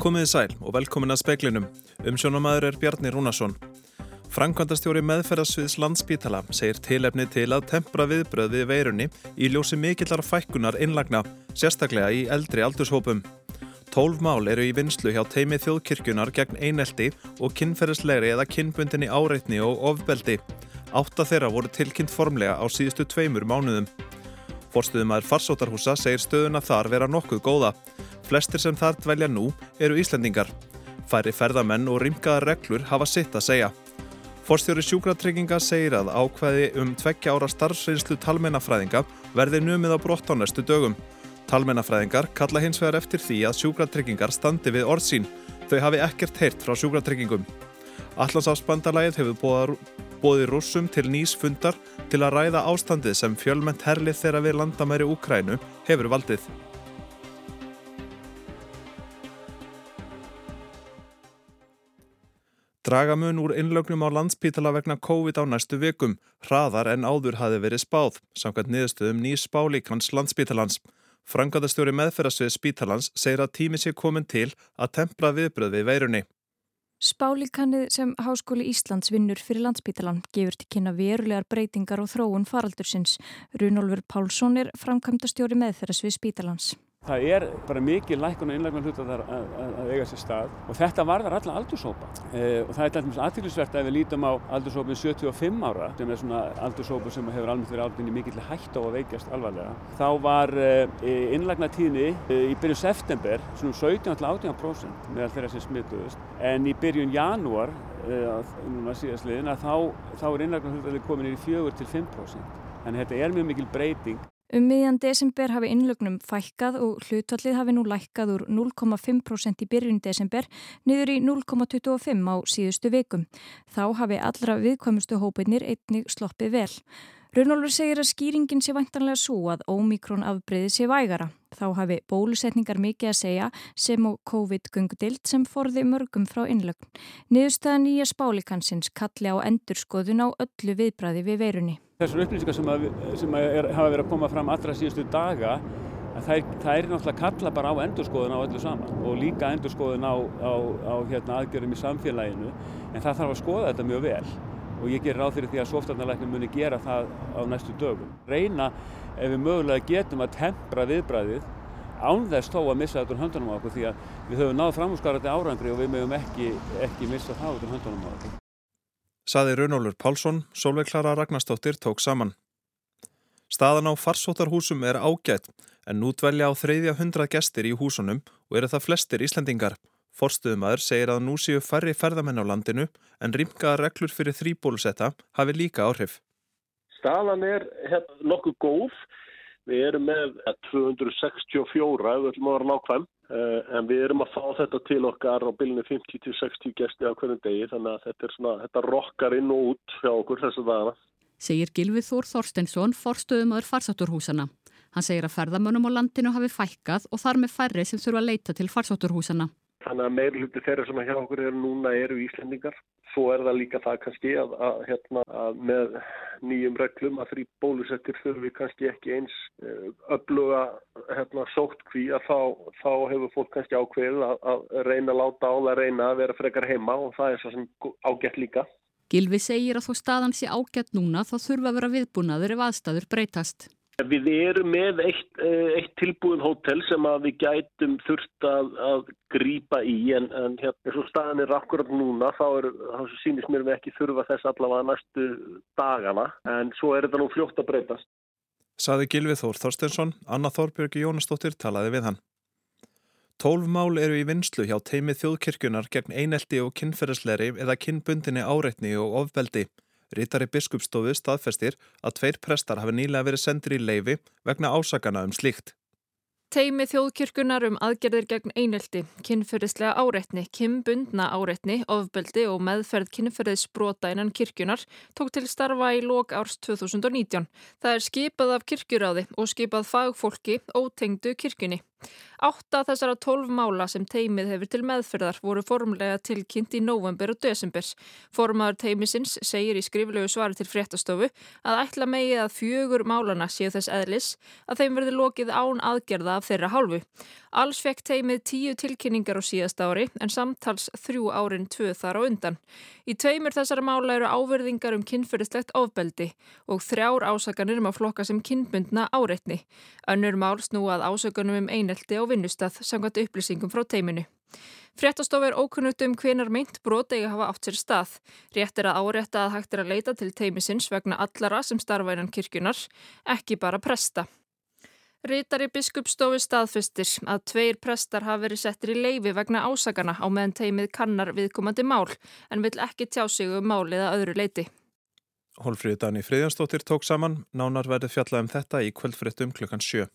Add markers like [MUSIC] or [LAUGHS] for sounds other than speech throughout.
Komiði sæl og velkomin að speklinum. Umsjónamaður er Bjarni Rúnarsson. Frankvandastjóri meðferðarsviðs landspítala segir tilefni til að tempra viðbröð við veirunni í ljósi mikillar fækkunar innlagna, sérstaklega í eldri aldurshópum. Tólf mál eru í vinslu hjá teimi þjóðkirkjunar gegn einelti og kinnferðislegri eða kinnbundinni áreitni og ofbeldi. Átta þeirra voru tilkynnt formlega á síðustu tveimur mánuðum. Forstuðumæður farsótarhúsa segir stöðuna þar vera nokkuð góða. Flestir sem þar dvelja nú eru Íslendingar. Færi ferðamenn og rýmkaða reglur hafa sitt að segja. Forstjóri sjúkratrygginga segir að ákveði um tveggja ára starfsreynslu talmennafræðinga verði numið á brott á næstu dögum. Talmennafræðingar kalla hins vegar eftir því að sjúkratryggingar standi við orðsín. Þau hafi ekkert heyrt frá sjúkratryggingum. Allansáfsbandalægið hefur bóði rússum til nýs fundar til að ræða ástandið sem fjölmennt herlið þeirra við landamæri Úkrænu hefur valdið. Dragamun úr innlögnum á landspítala vegna COVID á næstu vikum, hraðar en áður hafi verið spáð, samkvæmt niðurstöðum nýs spálíkans landspítalans. Frangaðastjóri meðferðasvið spítalans segir að tími sé komin til að tempra viðbröð við veirunni. Spálíkannið sem Háskóli Íslands vinnur fyrir landsbítalan gefur til kynna verulegar breytingar og þróun faraldursins. Runolfur Pálsson er framkvæmdastjóri meðferðas við spítalans. Það er bara mikið lækun og innlægna hluta þar að, að, að eiga sér stað og þetta varðar alla aldurshópa e, og það er alltaf aðtýrlisvert að við lítum á aldurshópin 75 ára sem er svona aldurshópu sem hefur alveg verið áldinni mikill hægt á að veikjast alvarlega. Þá var e, innlægna tíðni e, í byrjun september svona 17-18% meðal þeirra sem smituðust en í byrjun janúar núna síðastliðin að þá, þá er innlægna hluta komin í 4-5% þannig þetta er mjög mikil breyting. Um miðjan desember hafi innlögnum fækkað og hlutallið hafi nú lækkað úr 0,5% í byrjun desember niður í 0,25% á síðustu vikum. Þá hafi allra viðkvæmustu hópinnir einnig sloppið vel. Runolfur segir að skýringin sé vantanlega svo að ómikrón afbreyði sé vægara. Þá hafi bólusetningar mikið að segja sem og COVID-gungudild sem forði mörgum frá innlögn. Niðurstaða nýja spálikansins kalli á endurskoðun á öllu viðbræði við veirunni. Þessar upplýsingar sem, að, sem að er, hafa verið að koma fram allra síðustu daga það er náttúrulega kalla bara á endurskoðun á öllu saman og líka endurskoðun á, á, á hérna, aðgjörum í samfélaginu en það þarf að skoða þetta mjög vel og ég gerir ráð fyrir því að sóftarnalæknum muni gera það á næstu dögum. Reyna ef við mögulega getum að tempra viðbræðið ánþess þó að missa þetta úr höndunum á okkur því að við höfum náð framhúsgarandi árangri og við mögum ekki, ekki missa það úr höndunum á okkur. Saði Runólfur Pálsson, Solveig Klara Ragnarstóttir tók saman. Staðan á farsóttarhúsum er ágætt en nú dvelja á þreyðja hundrað gestir í húsunum og eru það flestir Íslandingar. Forstuðumæður segir að nú séu færri ferðamenn á landinu en rýmkaða reglur fyrir þrýbólusetta hafi líka áhrif. Staðan er hérna, nokkuð góð. Við erum með 264 ef við ætlum að vera nákvæm eh, en við erum að fá þetta til okkar á bylunni 50-60 gesti á hvernig degi þannig að þetta, svona, þetta rokkar inn og út hjá okkur þessu dagana. Segir Gilvið Þór Þorstensson, forstuðumöður farsátturhúsana. Hann segir að ferðamönnum á landinu hafi fækkað og þar með færri sem þurfa að leita til farsátturhúsana. Þannig að meir hluti þeirra sem hjá okkur eru núna eru Íslendingar. Svo er það líka það kannski að, að, hérna, að með nýjum reglum að þrý bólusettir þurfi kannski ekki eins eh, öfluga hérna, sótt kví að þá, þá hefur fólk kannski ákveðið að, að reyna að láta á það að reyna að vera frekar heima og það er svo sem ágætt líka. Gilvi segir að þó staðan sé ágætt núna þá þurfa að vera viðbúnaður ef aðstæður breytast. Við erum með eitt, eh, eitt tilbúin hótel sem að við gætum þurft að, að grýpa í en, en hérna svo staðan er akkurat núna þá, er, þá sýnist mér við ekki þurfa þess allavega næstu dagana en svo er þetta nú fljótt að breytast. Saði Gilvið Þór Þorstensson, Anna Þorbjörgi Jónastóttir talaði við hann. Tólf mál eru í vinslu hjá teimi þjóðkirkjunar gegn einelti og kinnferðisleiri eða kinnbundinni áreitni og ofbeldi. Rítari biskupstofu staðfestir að tveir prestar hafi nýlega verið sendir í leifi vegna ásakana um slíkt. Teimi þjóðkirkunar um aðgerðir gegn einelti, kynferðislega áreitni, kimbundna áreitni, ofbeldi og meðferð kynferðisbrota innan kirkjunar tók til starfa í lok árs 2019. Það er skipað af kirkjuráði og skipað fagfólki ótengdu kirkjunni. Átta þessara tólf mála sem teimið hefur til meðferðar voru formlega tilkynnt í november og desember. Formaður teimisins segir í skriflegu svari til fréttastofu að ætla megið að fjögur málana séu þess eðlis að þeim verði lokið án aðgerða af þeirra hálfu. Alls fekk teimið tíu tilkynningar á síðast ári en samtals þrjú árin tvö þar á undan. Í tveimur þessara mála eru áverðingar um kynferðislegt ofbeldi og þrjár ásakanir um að flokka sem kynbundna áreitni. Önnur mál snúað ásakanum um einelti á vinnustað samkvæmt upplýsingum frá teiminu. Fréttastof er ókunnugt um hvenar meint brot eigi hafa átt sér stað. Rétt er að árétta að hægt er að leita til teimisins vegna allara sem starfa innan kirkjunar, ekki bara presta. Rítari biskupstofu staðfustir að tveir prestar hafi verið settir í leifi vegna ásakana á meðan teimið kannar viðkomandi mál en vil ekki tjá sig um málið að öðru leiti. Hólfríði Dani Friðjansdóttir tók saman, nánar verið fjallað um þetta í kvöldfrittum klukkan sjö.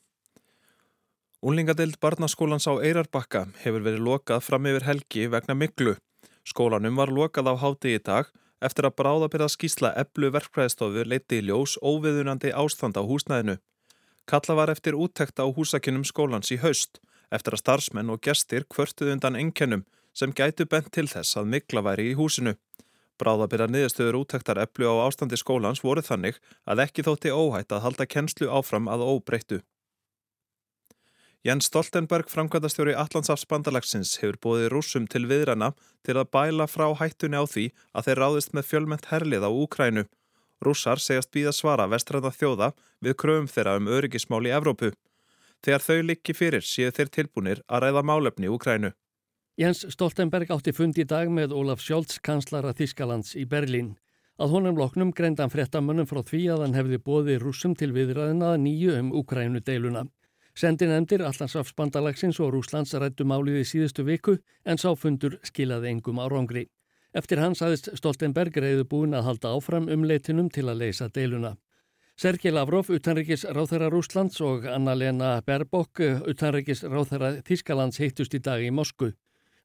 Úlingadeild barnaskólans á Eirarbakka hefur verið lokað fram yfir helgi vegna miklu. Skólanum var lokað á háti í dag eftir að bráðabirða skísla eblu verkfræðistofu leiti í ljós óviðunandi ástand á húsnæðinu. Kalla var eftir úttekt á húsakinnum skólans í haust eftir að starfsmenn og gestir kvörtuð undan enkennum sem gætu bent til þess að mikla væri í húsinu. Bráðabirða niðurstöður úttektar eblu á ástandi skólans voru þannig að ekki þótti óhætt að halda kennslu áfram að óbreyttu. Jens Stoltenberg, framkvæmdastjóri Allandsafsbandalagsins, hefur bóðið rúsum til viðrana til að bæla frá hættunni á því að þeir ráðist með fjölment herlið á Úkrænu. Rússar segjast býða svara vestræða þjóða við kröfum þeirra um öryggismál í Evrópu. Þegar þau likki fyrir séu þeir tilbúinir að ræða málefni Úkrænu. Jens Stoltenberg átti fund í dag með Olaf Scholz, kanslara Þískalands í Berlín. Að honum loknum greindan fréttamönnum frá því að hann hefði bóðið rúsum til viðræðina nýju um Úkrænu deiluna. Sendi nefndir Allandsafsbandalagsins og Rúslands rættu málið í síðustu viku en sáfundur skilaði engum árangri. Eftir hans aðist Stoltenberg reyðu búin að halda áfram um leitinum til að leysa deiluna. Sergei Lavrov, utanrikis ráþæra Rúslands og Anna-Lena Berbok, utanrikis ráþæra Þískalands heittust í dag í Mosku.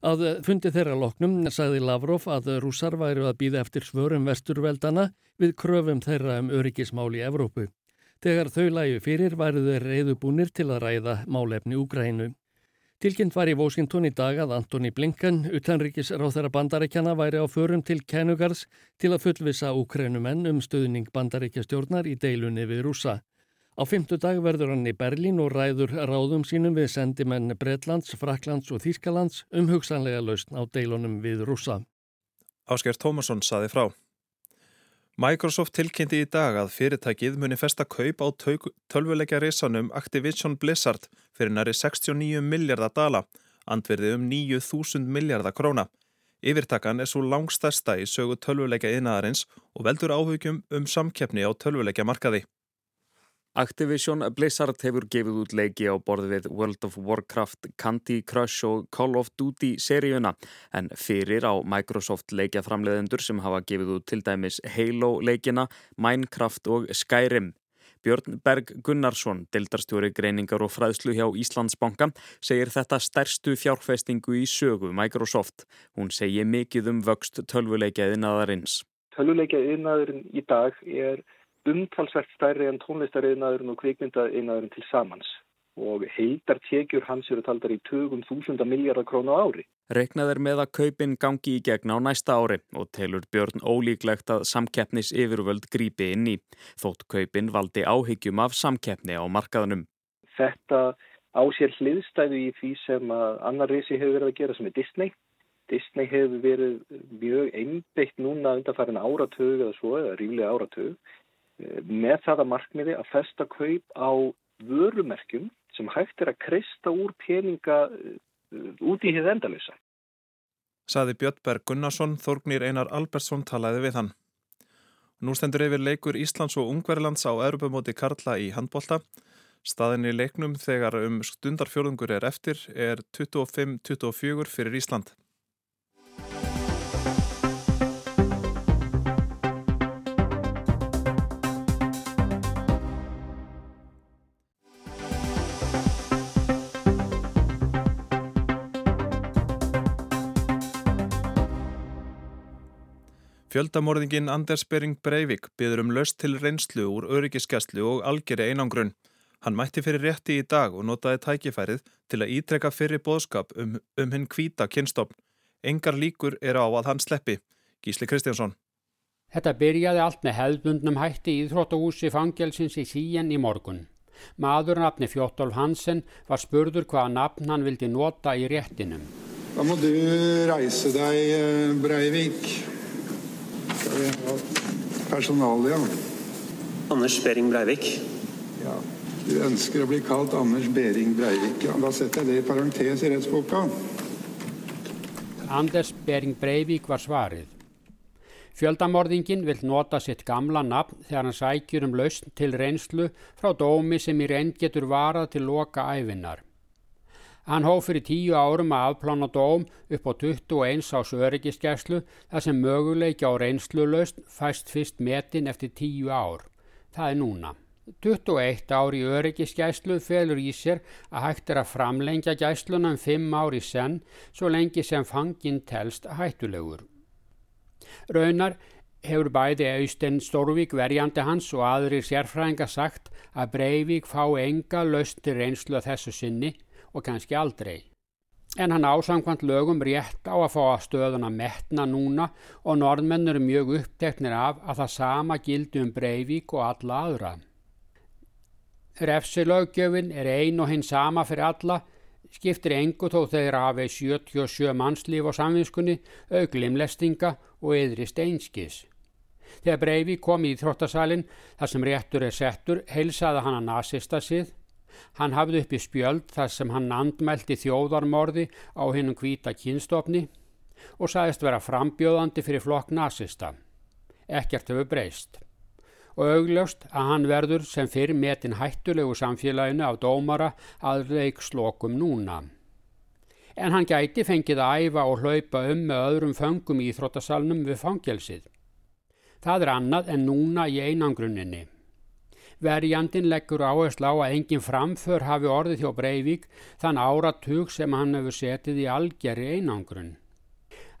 Að fundi þeirra loknum sagði Lavrov að rússar væru að býða eftir svörum vesturveldana við kröfum þeirra um öryggismál í Evrópu. Þegar þau lægu fyrir væru þeir reyðubúnir til að ræða málefni Úgrænu. Tilkynnt var í Washington í dag að Antoni Blinken, utanríkis ráþæra bandarækjana, væri á förum til Kenugars til að fullvisa Úgrænumenn um stöðning bandarækjastjórnar í deilunni við rúsa. Á fymtu dag verður hann í Berlín og ræður ráðum sínum við sendimenn Breitlands, Fraklands og Þýskalands um hugsanlega lausn á deilunum við rúsa. Ásker Tómasson saði frá. Microsoft tilkynnti í dag að fyrirtækið muni festa kaup á tölvuleikja risanum Activision Blizzard fyrir næri 69 miljardar dala, andverði um 9.000 miljardar króna. Yfirtakan er svo langstæsta í sögu tölvuleikja innaðarins og veldur áhugjum um samkeppni á tölvuleikja markaði. Activision Blizzard hefur gefið út leiki á borðið World of Warcraft, Candy Crush og Call of Duty seríuna en fyrir á Microsoft leikjaframleðendur sem hafa gefið út til dæmis Halo leikina, Minecraft og Skyrim. Björn Berg Gunnarsson, dildarstjóri greiningar og fræðslu hjá Íslandsbanka, segir þetta stærstu fjárfestingu í sögu Microsoft. Hún segir mikið um vöxt tölvuleikjaðinaðarins. Tölvuleikjaðinaðurinn í dag er umtalsvert stærri en tónlistariðnaðurinn og kvikmyndaðinaðurinn til samans og heildartekjur hans eru taldar í 20.000 miljardar krónu ári. Reknað er með að kaupin gangi í gegna á næsta ári og telur Björn ólíklegt að samkeppnis yfirvöld grípi inn í. Þótt kaupin valdi áhyggjum af samkeppni á markaðunum. Þetta á sér hliðstæðu í því sem annar reysi hefur verið að gera sem er Disney. Disney hefur verið mjög einbeitt núna undanfærin áratögu eða svo, eða ríflega áratögu með það að markmiði að festa kaup á vörumerkjum sem hægt er að kreista úr peninga uh, út í hið endalösa. Saði Björnberg Gunnarsson, Þorgnir Einar Albertsson talaði við hann. Nú stendur yfir leikur Íslands og Ungverðlands á Europamóti Karla í handbólta. Staðin í leiknum þegar um stundarfjörðungur er eftir er 25-24 fyrir Ísland. Fjöldamorðingin Anders Bering Breivik byður um löst til reynslu úr öryggiskeslu og algjörði einangrun. Hann mætti fyrir rétti í dag og notaði tækifærið til að ítrekka fyrir bóðskap um, um hinn kvíta kynstofn. Engar líkur er á að hann sleppi. Gísli Kristjánsson. Þetta byrjaði allt með hefðbundnum hætti í Íþróttahúsi fangelsins í síen í morgun. Maður nafni Fjóttolf Hansen var spurður hvaða nafn hann vildi nota í réttinum. Da må du reise deg, eh, Breivik. Personalia? Anders Behring Breivik. Ja, du ønsker å bli kalt Anders Behring Breivik. Ja, da setter jeg det i parentes i rettsboka. Anders Behring Breivik var svarið. Fjöldamorðingin vil nota sitt gamla nafn þegar hann sækjur um lausn til reynslu frá dómi sem í reynd getur varað til loka æfinnar. Hann hóf fyrir tíu árum að afplána dóm upp á 21 ás öryggisgæslu þar sem möguleiki á reynslu lausn fæst fyrst metin eftir tíu ár. Það er núna. 21 ár í öryggisgæslu felur í sér að hægt er að framlengja gæsluna um 5 ár í senn svo lengi sem fangin telst hættulegur. Raunar hefur bæði Austen Stórvík verjandi hans og aðrir sérfræðinga sagt að Breivik fá enga laustir reynslu að þessu sinni og kannski aldrei. En hann ásangvand lögum rétt á að fá að stöðuna metna núna og norðmennur er mjög uppteknir af að það sama gildi um Breivik og alla aðra. Refsilöggjöfin er ein og hinn sama fyrir alla, skiptir engu þó þeir hafi 77 mannslíf á samvinskunni, auglimlestinga og yðri steinskis. Þegar Breivi kom í þróttasalinn þar sem réttur er settur, heilsaði hann að nazista sið. Hann hafði upp í spjöld þar sem hann andmælti þjóðarmorði á hinnum hvita kynstofni og sagðist vera frambjóðandi fyrir flokk nazista. Ekkert hefur breyst og augljóst að hann verður sem fyrir metin hættulegu samfélaginu af dómara að leikslokum núna. En hann gæti fengið að æfa og hlaupa um með öðrum föngum í Íþróttasalnum við fangelsið. Það er annað en núna í einangrunninni. Verjandin leggur áherslu á að engin framför hafi orðið hjá Breivik þann áratug sem hann hefur setið í algjari einangrunn.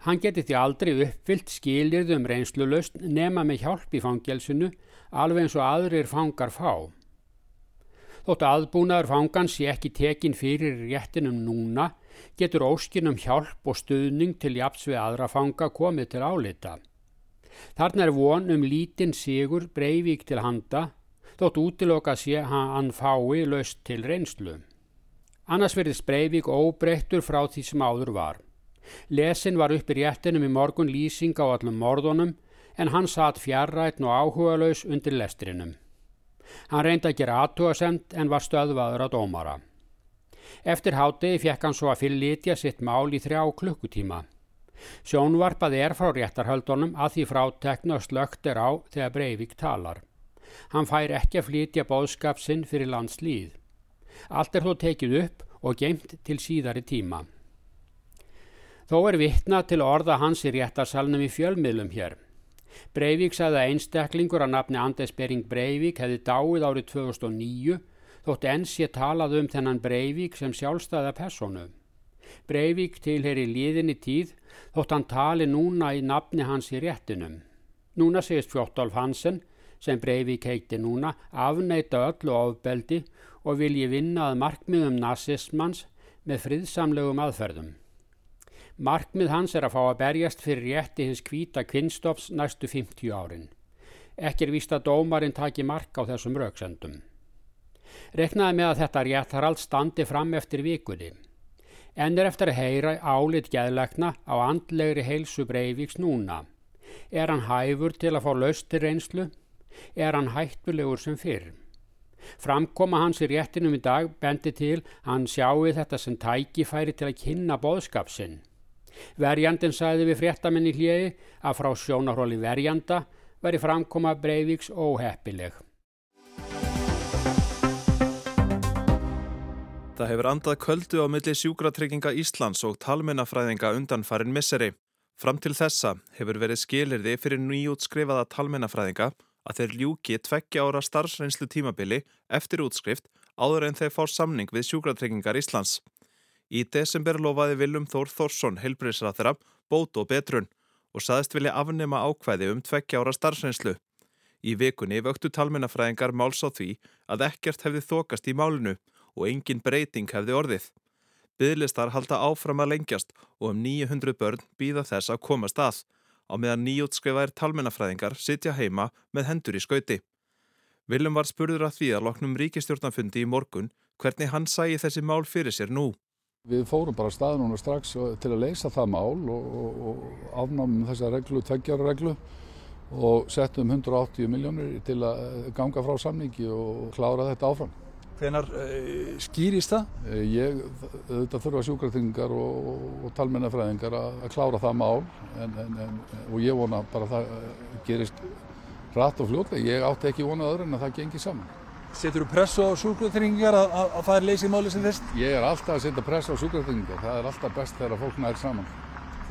Hann geti því aldrei uppfyllt skilirð um reynslulöst nema með hjálp í fangelsinu alveg eins og aðrir fangar fá. Þótt aðbúnaður fangans sé ekki tekin fyrir réttinum núna, getur óskinum hjálp og stuðning til japs við aðra fanga komið til álita. Þarna er von um lítinn sigur breyvík til handa, þótt útiloka sé hann fái löst til reynslu. Annars verðist breyvík óbreyttur frá því sem áður var. Lesin var upp í réttinum í morgun lýsing á allum morðunum en hann satt fjarrætn og áhugaðlaus undir lestrinum. Hann reyndi að gera aðtúasemt en var stöðvaður að dómara. Eftir hátegi fekk hann svo að fyllitja sitt mál í þrjá klukkutíma. Sjónvarpað er frá réttarhöldunum að því frátekna slögt er á þegar Breivik talar. Hann fær ekki að flytja bóðskap sinn fyrir landslýð. Allt er þó tekið upp og geimt til síðari tíma. Þó er vittna til orða hans í réttarsalnum í fjölmiðlum hér. Breivik sagði að einstaklingur að nafni Anders Bering Breivik hefði dáið árið 2009 þótt enns ég talaði um þennan Breivik sem sjálfstæða personu. Breivik tilheri líðinni tíð þótt hann tali núna í nafni hans í réttinum. Núna segist Fjóttolf Hansen, sem Breivik heiti núna, afneita öllu ofbeldi og vilji vinna að markmiðum nazismans með friðsamlegum aðferðum. Markmið hans er að fá að berjast fyrir rétti hins kvíta kvinnstofs næstu 50 árin. Ekki er víst að dómarinn taki mark á þessum rauksendum. Reknaði með að þetta réttarald standi fram eftir vikunni. En er eftir að heyra álit geðlegna á andlegri heilsu Breivíks núna. Er hann hæfur til að fá laustir reynslu? Er hann hættulegur sem fyrr? Framkoma hans í réttinum í dag bendi til hann sjáu þetta sem tækifæri til að kynna boðskapsinn. Verjandin sagði við fréttamenni hljögi að frá sjónarhóli verjanda veri framkoma Breiviks óheppileg. Það hefur andað köldu á milli sjúkratrygginga Íslands og talmennafræðinga undanfarin misseri. Fram til þessa hefur verið skilirði fyrir nýjútskrifaða talmennafræðinga að þeir ljúki tveggja ára starfsreynslu tímabili eftir útskrift áður en þeir fá samning við sjúkratryggingar Íslands. Í desember lofaði Viljum Þór Þórsson helbriðsraþara bót og betrun og saðist vilja afnema ákvæði um tveggja ára starfsreynslu. Í vikunni vöktu talmennafræðingar máls á því að ekkert hefði þokast í málinu og engin breyting hefði orðið. Byðlistar halda áfram að lengjast og um 900 börn býða þess að komast að, á meðan nýjótskrifaðir talmennafræðingar sitja heima með hendur í skauti. Viljum var spurður að því að loknum ríkistjórnafundi í morgun hvernig hann sæi þessi mál fyrir sér nú. Við fórum bara stað núna strax til að leysa það mál og, og, og afnámum þessa reglu, tveggjara reglu og settum 180 miljónir til að ganga frá samningi og klára þetta áfram. Hvenar uh, skýrist það? Eh, ég, þetta þurfa sjúkratingar og, og talmennafræðingar að, klára það mál en, en, en, og ég vona bara að það eh, gerist rætt og fljóðlega. Ég átti ekki vonað öðru en að það gengi saman. Setur þú pressu á sjúkratingar að, að, að það er leysið máli sem fyrst? Ég er alltaf að setja pressu á sjúkratingar. Það er alltaf best þegar fólk nær saman.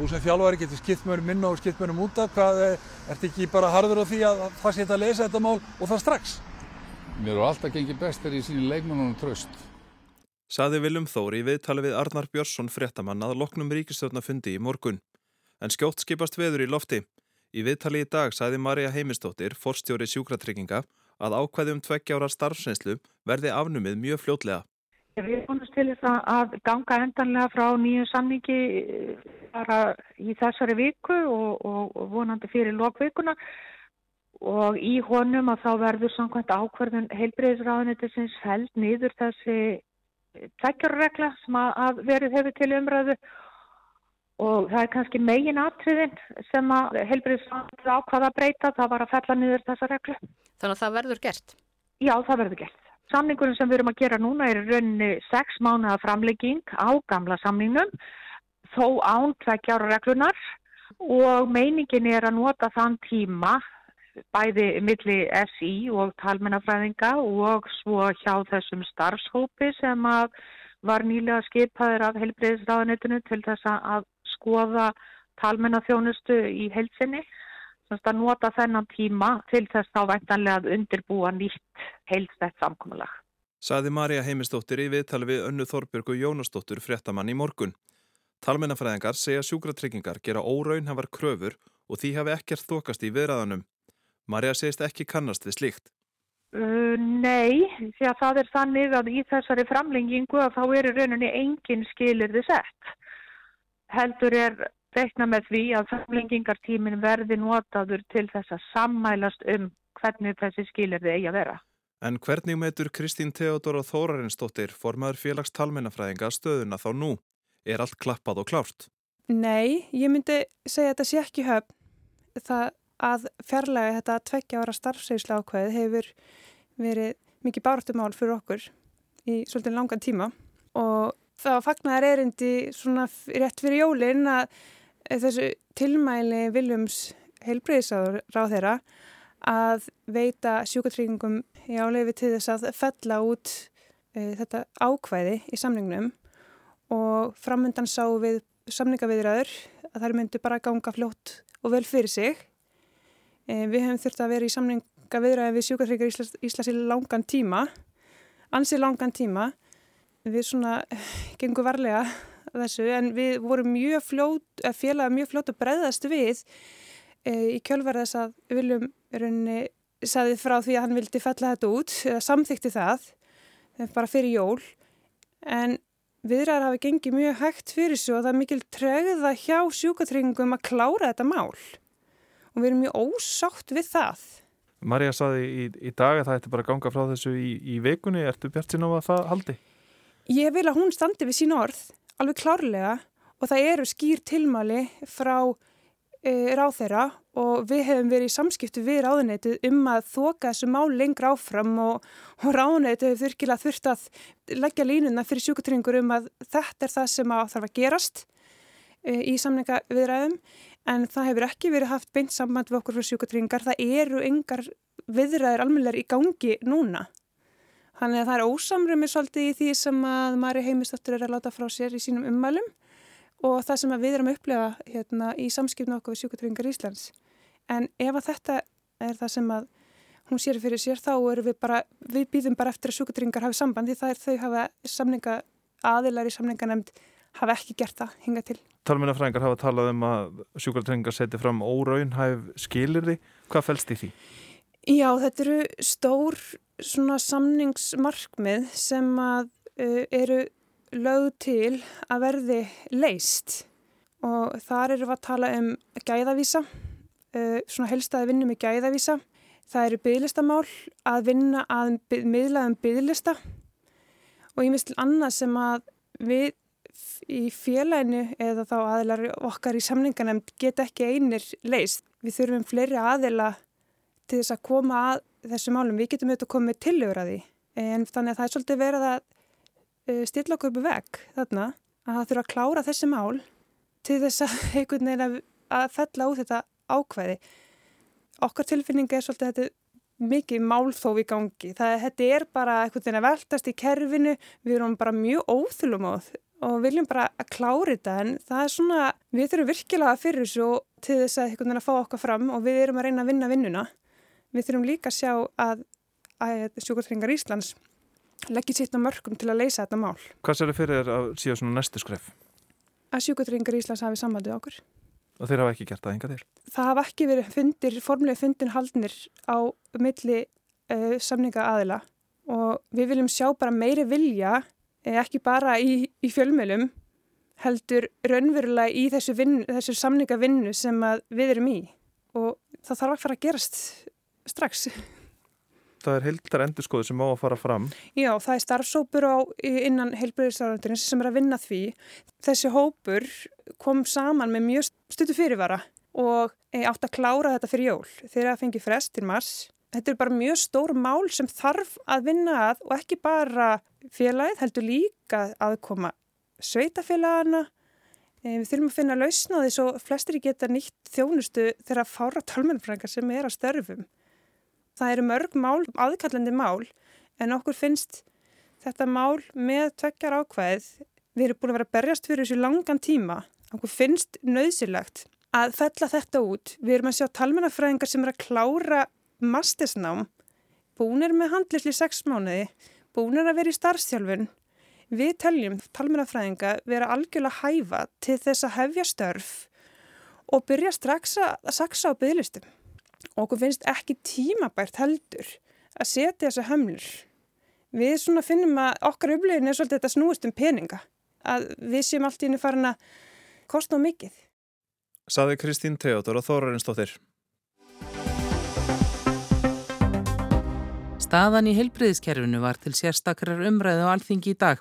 Þú sem fjálfari getur skipt mörgum inn og skipt mörgum út af. Hvað, ert ekki bara harður á því að það setja að leysa þetta mál og það strax? Mér eru alltaf gengið bestir í síni leikmennunum tröst. Saði Viljum Þóri viðtali við Arnar Björnsson fréttamann að loknum ríkistjórnafundi í morgun. En skjótt skipast veður í lofti. Í viðtali í dag saði Marja Heimistóttir, forstjóri sjúkratrygginga, að ákveðum tveggjára starfsreynslu verði afnumið mjög fljótlega. Við búin til þess að ganga endanlega frá nýju samningi bara í þessari viku og, og, og vonandi fyrir lokvikuna og í honum að þá verður samkvæmt ákverðun heilbreyðisráðunitisins held nýður þessi tveggjarregla sem að verið hefur til umræðu og það er kannski megin atriðin sem að heilbreyðisráðunitis ákvaða að breyta, það var að fella nýður þessa reglu. Þannig að það verður gert? Já, það verður gert. Samningurum sem við erum að gera núna er raunni 6 mánuða framlegging á gamla samningnum, þó án tveggjára reglunar og meiningin er að nota þann tíma bæði milli SI og talmennafræðinga og svo hjá þessum starfshópi sem var nýlega skipaður af helbreyðisráðanitinu til þess að skoða talmennaþjónustu í heilsinni. Þannig að nota þennan tíma til þess þá væntanlega að undirbúa nýtt heilstætt samkominlag. Saði Marja Heimistóttir í viðtali við önnu Þorbjörgu Jónastóttur fréttamann í morgun. Talmennafræðingar segja sjúkratryggingar gera óraunhafar kröfur og því hafi ekkert þokast í viðræðanum. Marja segist ekki kannast við slíkt. Uh, nei, því að það er þannig að í þessari framlengingu að þá eru rauninni engin skilir þið sett. Heldur er reikna með því að framlengingartímin verði notaður til þess að sammælast um hvernig þessi skilir þið eigi að vera. En hvernig metur Kristín Theodora Þórarinsdóttir formaður félags talmennafræðinga stöðuna þá nú? Er allt klappað og klárt? Nei, ég myndi segja að þetta sé ekki höfn. Það að fjarlæga þetta tveggja ára starfsegisla ákveð hefur verið mikið bártumál fyrir okkur í svolítið langan tíma. Og það fagnar erindi svona rétt fyrir jólinn að þessu tilmæli Viljums heilbreyðisáður ráð þeirra að veita sjúkatryggingum í áleifi til þess að fella út e, þetta ákvæði í samningnum. Og framöndan sá við samningaviðræður að þær myndu bara ganga fljótt og vel fyrir sig við hefum þurft að vera í samninga viðræði við sjúkarþryggar Íslas, Íslas í langan tíma, ansið langan tíma. Við svona gengum varlega þessu en við vorum mjög fljót, félaga mjög fljót að breyðast við e, í kjölverðas að Viljum raunni saði frá því að hann vildi fella þetta út, eða samþykti það, bara fyrir jól. En viðræðar hafi gengið mjög hægt fyrir svo að það er mikil tregða hjá sjúkarþryggingum að klára þetta mál og við erum mjög ósátt við það. Marja saði í, í dag að það ætti bara að ganga frá þessu í, í vekunni. Ertu bjart sín á að það haldi? Ég vil að hún standi við sín orð, alveg klárlega og það eru skýr tilmali frá e, ráð þeirra og við hefum verið í samskiptu við ráðuneytið um að þoka þessu mál lengra áfram og, og ráðuneytið hefur þurkilega þurft að leggja línuna fyrir sjúkutringur um að þetta er það sem að þarf að gerast e, í samninga viðræðum en það hefur ekki verið haft beint samband við okkur frá sjúkatringar. Það eru engar viðræðir almennilegar í gangi núna. Þannig að það er ósamrömmið svolítið í því sem að Mari Heimistóttur er að láta frá sér í sínum ummælum og það sem við erum að upplefa hérna, í samskipnu okkur við sjúkatringar Íslands. En ef að þetta er það sem að hún sér fyrir sér þá við bara, við býðum bara eftir að sjúkatringar hafi sambandi þar þau hafa samninga aðilar í samninganemnd hafa ekki gert það hinga til. Talmennafræðingar hafa talað um að sjúkartrengar seti fram óraunhæf skilirði. Hvað fælst í því? Já, þetta eru stór samningsmarkmið sem að uh, eru lögð til að verði leist og þar eru við að tala um gæðavísa, uh, svona helstaði vinnu með gæðavísa. Það eru bygglistamál að vinna að miðlaðum bygglista og ég mistil annað sem að við í félaginu eða þá aðilar okkar í samninganemnd get ekki einir leist. Við þurfum fleiri aðila til þess að koma að þessu málum. Við getum auðvitað komið tilögur að því en þannig að það er svolítið verið að uh, stilla okkur upp veg þarna að það þurfa að klára þessi mál til þess að [LAUGHS] einhvern veginn að, að fella út þetta ákvæði. Okkar tilfinninga er svolítið þetta mikið málþóf í gangi. Það, þetta er bara einhvern veginn að veltast í kerfinu, við erum bara mjög óþulum á og viljum bara að klára þetta en það er svona, við þurfum virkilega fyrir þessu til þess að einhvern veginn að fá okkar fram og við erum að reyna að vinna vinnuna. Við þurfum líka að sjá að, að sjúkvöldringar Íslands leggir sitt á mörgum til að leysa þetta mál. Hvað sér þið fyrir þér að síðan svona næstu skref? Að sjúkvöldringar Íslands hafi sambandið okkur. Og þeir hafa ekki gert það enga til? Það hafa ekki verið fundir, formulega fundin haldnir á milli uh, samninga aðila og við viljum sjá bara meiri vilja ekki bara í, í fjölmjölum heldur raunverulega í þessu, vinnu, þessu samningavinnu sem við erum í og það þarf að fara að gerast strax. Það er heildar endurskoðu sem á að fara fram. Já, það er starfsópur á innan heilbreyðisaröndurins sem er að vinna því. Þessi hópur kom saman með mjög stutu fyrirvara og eh, átt að klára þetta fyrir jól. Þeir að fengi frest til mars Þetta er bara mjög stór mál sem þarf að vinna að og ekki bara félagið, heldur líka að koma sveitafélagana. Eh, við þurfum að finna lausna því svo flestir geta nýtt þjónustu þegar að fára tálmennfrængar sem er að störfum. Það eru mörg mál, aðkallandi mál, en okkur finnst þetta mál með tvekjar ákvæðið. Við erum búin að vera að berjast fyrir þessu langan tíma. Okkur finnst nöðsilegt að fella þetta út. Við erum að sjá tálmennafræðingar sem er að klára mastersnám, búinir með handlisli sex mánuði, búinir að vera í starfstjálfun. Við teljum talmennafræðinga vera algjörlega hæfa til þess að hefja störf og byrja strax að saksa á bygglistum. Okkur finnst ekki tímabært heldur að setja þessu hömlur. Við svona finnum að okkar upplifin er svolítið þetta snúist um peninga. Að við séum allt í henni farin að kosta á mikið. Saði Kristín Teodor og Þórarinsdóttir. Staðan í heilbriðiskerfinu var til sérstakrar umræðu á alþingi í dag.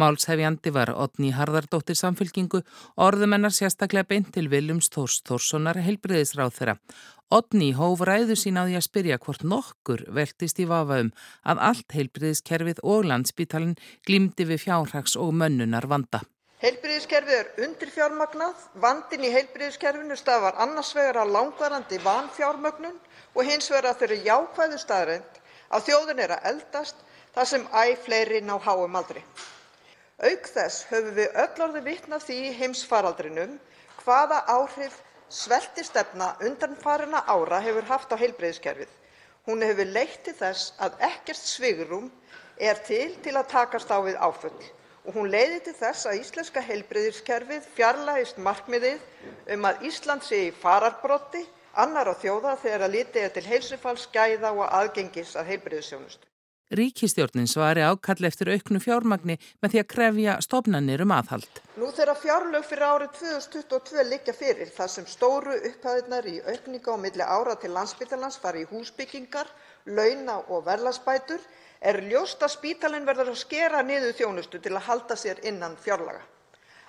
Málshefjandi var Otni Harðardóttir samfylkingu, orðumennar sérstaklega beint til Viljums Þórs Þórssonar heilbriðisráð þeirra. Otni hóf ræðu sín á því að spyrja hvort nokkur veltist í vafaum að allt heilbriðiskerfið og landsbítalinn glýmdi við fjárhags og mönnunar vanda. Heilbriðiskerfið er undir fjármagnað, vandin í heilbriðiskerfinu stafar annars vegar að langvarandi vanfjármögnun og hins vegar að þeirri jákvæðu staðrænt að þjóðin er að eldast þar sem æ fleiri ná háum aldri. Auk þess höfum við öll orðið vitni að því í heimsfaraldrinum hvaða áhrif sveltistefna undanfarinna ára hefur haft á heilbrigðiskerfið. Hún hefur leitt til þess að ekkert svigrúm er til til að takast á við áföll og hún leiðir til þess að íslenska heilbrigðiskerfið fjarlægist markmiðið um að Ísland sé í fararbroddi annarra þjóða þegar litið er til heilsufalls, gæða og aðgengis að heilbrigðisþjónustu. Ríkisstjórnin svari ákall eftir auknu fjármagni með því að krefja stofnanir um aðhald. Nú þegar fjárlög fyrir árið 2022 liggja fyrir þar sem stóru upphæðirnar í aukninga á milli ára til Landspítalans fari í húsbyggingar, launa og verðlagsbætur er ljóst að spítalinn verður að skera niður þjónustu til að halda sér innan fjárlaga.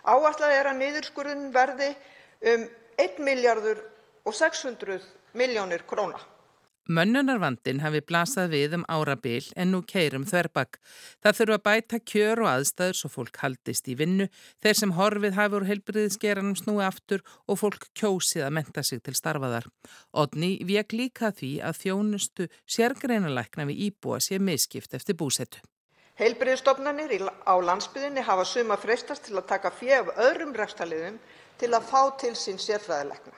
Áætlað er að niðurskurðin verði um 1 miljardur og 600 milljónir króna. Mönnunarvandin hafi blasað við um árabil en nú keirum þverbakk. Það þurfa að bæta kjör og aðstæður svo fólk haldist í vinnu, þeir sem horfið hafi úr heilbriðisgeranum snúi aftur og fólk kjósið að menta sig til starfaðar. Odni vek líka því að þjónustu sérgreinalækna við íbúa sé miskipt eftir búsettu. Heilbriðistofnanir á landsbyðinni hafa suma freistast til að taka fjö af öðrum rekstaliðum til að fá til sín sérfræðilegna.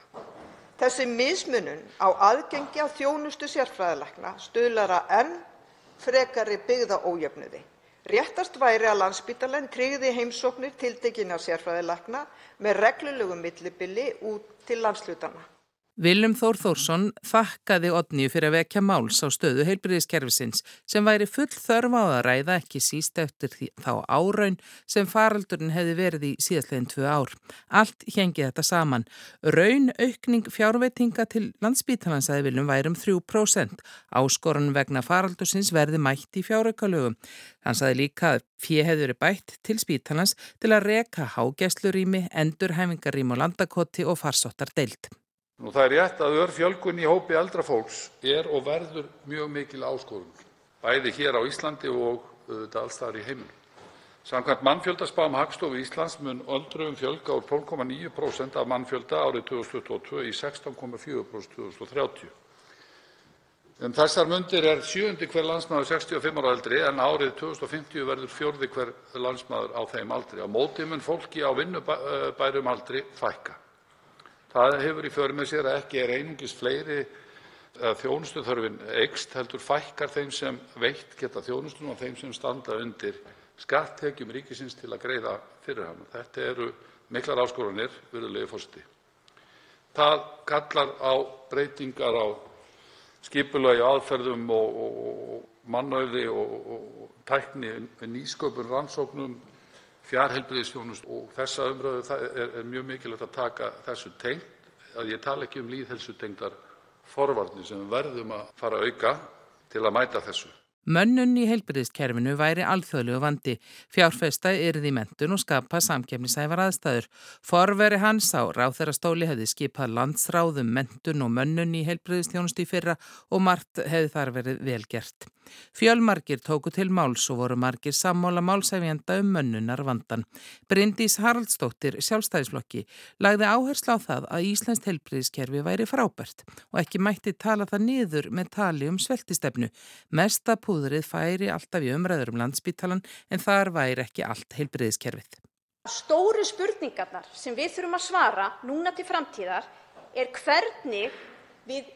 Þessi mismunun á aðgengi að þjónustu sérfræðilækna stuðlar að enn frekari byggðaójöfnuði. Réttast væri að Landspítalinn tryggði heimsóknir tiltekinna sérfræðilækna með reglulegu millibili út til landshlutanna. Viljum Þór Þórsson þakkaði Odníu fyrir að vekja máls á stöðu heilbriðiskerfisins sem væri full þörf á að ræða ekki síst eftir þá áraun sem faraldurinn hefði verið í síðastleginn tvö ár. Allt hengi þetta saman. Raun aukning fjárveitinga til landsbítalans að viljum værum 3%. Áskorun vegna faraldursins verði mætt í fjáraukalögum. Hann saði líka að fjö hefði verið bætt til spítalans til að reka hágæslurími, endurhæfingarím og landakoti og farsóttar deilt. Það er rétt að örfjölgun í hópi eldra fólks er og verður mjög mikil áskorun, bæði hér á Íslandi og alls staðar í heiminum. Samkvæmt mannfjöldaspám Hagstofu Íslands mun öldruðum fjölga úr 12,9% af mannfjölda árið 2022 í 16,4% 2030. Um þessar mundir er sjöundi hver landsmaður 65 ára og eldri en árið 2050 verður fjórði hver landsmaður á þeim aldri. Á móti mun fólki á vinnubærum aldri fækka. Það hefur í för með sér að ekki er einungis að þjónustuþörfin eykst heldur fækkar þeim sem veitt geta þjónustuna og þeim sem standa undir skatttekjum ríkisins til að greiða fyrir hana. Þetta eru miklar áskoranir, virðulegi forseti. Það kallar á breytingar á skipulagi, aðferðum mannauði og tækni, nýsköpun, rannsóknum, fjarheilbrigðisþjónustu og þessa umræðu er mjög mikilvægt að taka þessu tengt, að ég tala ekki um lýðheilsutengdar forvarnir sem við verðum að fara að auka til að mæta þessu. Mönnun í heilbyrðiskerfinu væri alþjóðlegu vandi. Fjárfesta yrði mentun og skapa samkefnisæfar aðstæður. Forveri hans á ráþærastóli hefði skipað landsráðum mentun og mönnun í heilbyrðistjónusti fyrra og margt hefði þar verið velgert. Fjölmarkir tóku til máls og voru margir sammóla málsæfjanda um mönnunar vandan. Bryndís Haraldsdóttir, sjálfstæðisflokki, lagði áherslu á það að Íslands heilbyrðiskerfi væri frábært og ekki mætti tala það niður með tali um sveltistefnu. Mesta púðrið færi alltaf í umræður um landsbítalan en þar væri ekki allt heilbriðiskerfið. Stóru spurningarnar sem við þurfum að svara núna til framtíðar er hvernig við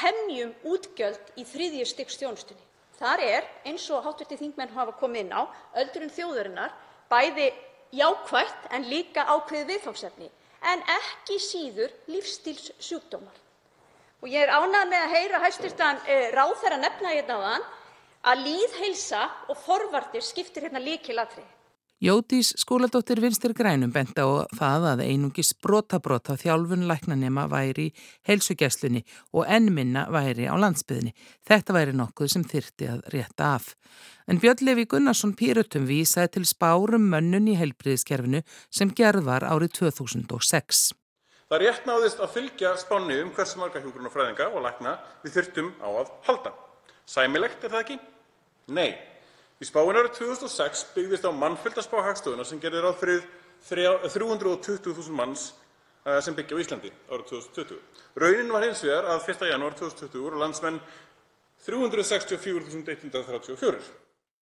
hemjum útgjöld í þriðju styggs þjónustunni. Þar er, eins og hv. þingmenn hafa komið inn á, öldrun þjóðarinnar bæði jákvætt en líka ákveðið viðfangsefni en ekki síður lífstílssjúkdómar. Ég er ánægð með að heyra hæstv. Eh, ráðherra nefna hérna áðan að lýðheilsa og forvarnir skiptir hérna lykilatriði. Jódís skóladóttir Vinstir Grænum benti á það að einungis brotabrota þjálfun læknanema væri í heilsugjæslunni og ennminna væri á landsbyðinni. Þetta væri nokkuð sem þyrti að rétta af. En Björn Levi Gunnarsson Pírutum vísaði til spárum mönnun í heilbriðiskerfinu sem gerð var árið 2006. Það rétt náðist að fylgja spáni um hversu marga hjúgrun og fræðinga og lækna við þyrtum á að halda. Sæmilegt er það ekki? Nei. Í spáin árið 2006 byggðist á mannfjöldaspá Hagstofunnar sem gerði ráð fyrir 320.000 manns eh, sem byggja á Íslandi árið 2020. Raunin var hins vegar að 1. janúar 2020 voru landsmenn 364.134.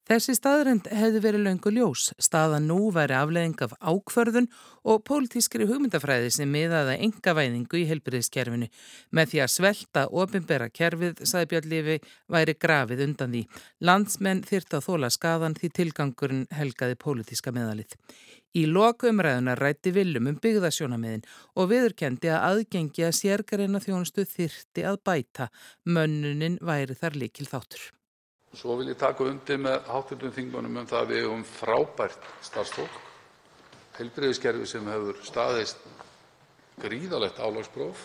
Þessi staðrind hefði verið löngu ljós. Staðan nú væri afleðing af ákvörðun og pólitískri hugmyndafræði sem miðaða enga væðingu í helbriðiskerfinu. Með því að svelta ofinbera kerfið, saði Björn Lífi, væri grafið undan því. Landsmenn þyrta að þóla skadan því tilgangurinn helgaði pólitíska meðalið. Í lokumræðuna rætti viljum um byggðasjónamiðin og viðurkendi að aðgengi að sérgarina þjónustu þyrti að bæta. Mönnunin væri þar líkil þáttur. Svo vil ég taka undir með hv. þingmönnum um að við eigum frábært starfsfólk, heilbrigðiskerfi sem hefur staðist gríðarlegt álagspróf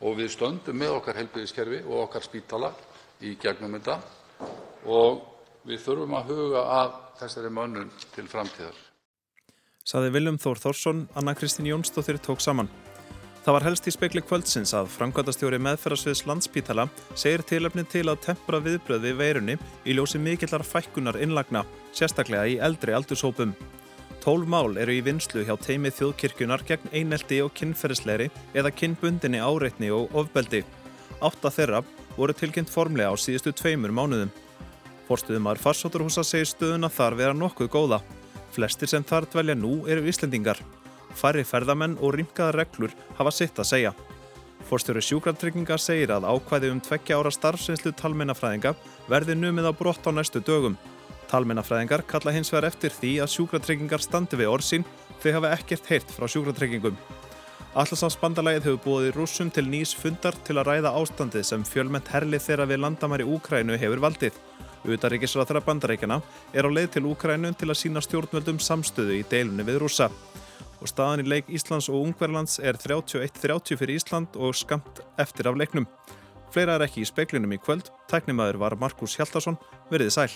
og við stöndum með okkar heilbrigðiskerfi og okkar spítala í gegnum þetta og við þurfum að huga að þessari mönnun til framtíðar. Saði Viljum Þór Þórsson, Anna Kristín Jónsdóttir tók saman. Það var helst í spekli kvöldsins að framkvæmdastjóri meðferðarsviðs Landspítala segir tilöfni til að tempra viðbröð við veirunni í ljósi mikillar fækkunar innlagna, sérstaklega í eldri aldurshópum. Tólf mál eru í vinslu hjá teimi þjóðkirkjunar gegn eineldi og kinnferðisleiri eða kinnbundinni áreitni og ofbeldi. Átta þeirra voru tilkynnt formlega á síðustu tveimur mánuðum. Forstuðumar farsótturhúsa segir stöðuna þar vera nokkuð góða. Flestir sem þar dvelja nú eru Íslendingar. Færri ferðamenn og rýmkaða reglur hafa sitt að segja. Forstjóri sjúkratrygginga segir að ákvæði um tveggja ára starfsinslu talmennafræðinga verði numið á brott á næstu dögum. Talmennafræðingar kalla hins vegar eftir því að sjúkratryggingar standi við orðsín þegar hafa ekkert heyrt frá sjúkratryggingum. Allarsafsbandalægið hefur búið rússum til nýs fundar til að ræða ástandið sem fjölmett herlið þeirra við landamæri Úkrænu hefur valdið. Utaríkisra þeirra bandarækjana er á leið til Úkrænu til að sína stjórnvöldum samstöðu í deilunni við rússa. Og staðan í leik Íslands og Ungverlands er 31-30 fyrir Ísland og skamt eftir af leiknum. Fleira er ekki í speklinum í kvöld. Tæknimaður var Markus Hjaltarsson. Verðið sæl.